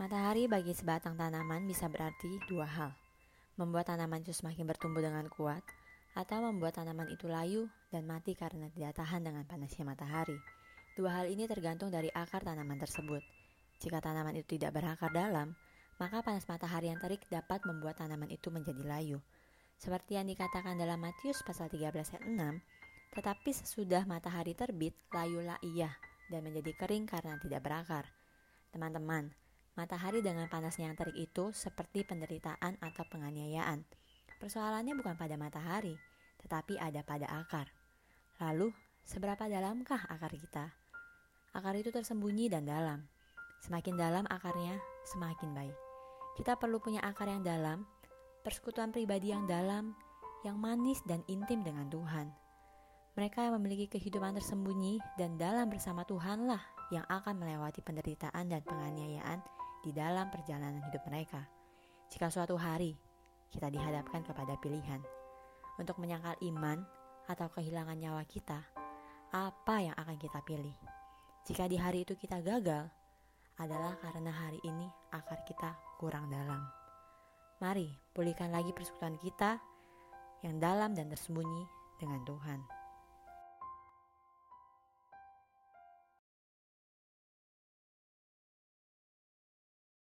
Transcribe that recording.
Matahari bagi sebatang tanaman bisa berarti dua hal. Membuat tanaman itu semakin bertumbuh dengan kuat, atau membuat tanaman itu layu dan mati karena tidak tahan dengan panasnya matahari. Dua hal ini tergantung dari akar tanaman tersebut. Jika tanaman itu tidak berakar dalam, maka panas matahari yang terik dapat membuat tanaman itu menjadi layu. Seperti yang dikatakan dalam Matius pasal 13 ayat 6, tetapi sesudah matahari terbit, layulah ia dan menjadi kering karena tidak berakar. Teman-teman, Matahari dengan panasnya yang terik itu seperti penderitaan atau penganiayaan. Persoalannya bukan pada matahari, tetapi ada pada akar. Lalu, seberapa dalamkah akar kita? Akar itu tersembunyi dan dalam. Semakin dalam akarnya, semakin baik. Kita perlu punya akar yang dalam, persekutuan pribadi yang dalam, yang manis dan intim dengan Tuhan. Mereka yang memiliki kehidupan tersembunyi dan dalam bersama Tuhanlah yang akan melewati penderitaan dan penganiayaan di dalam perjalanan hidup mereka. Jika suatu hari kita dihadapkan kepada pilihan untuk menyangkal iman atau kehilangan nyawa kita, apa yang akan kita pilih? Jika di hari itu kita gagal, adalah karena hari ini akar kita kurang dalam. Mari pulihkan lagi persekutuan kita yang dalam dan tersembunyi dengan Tuhan.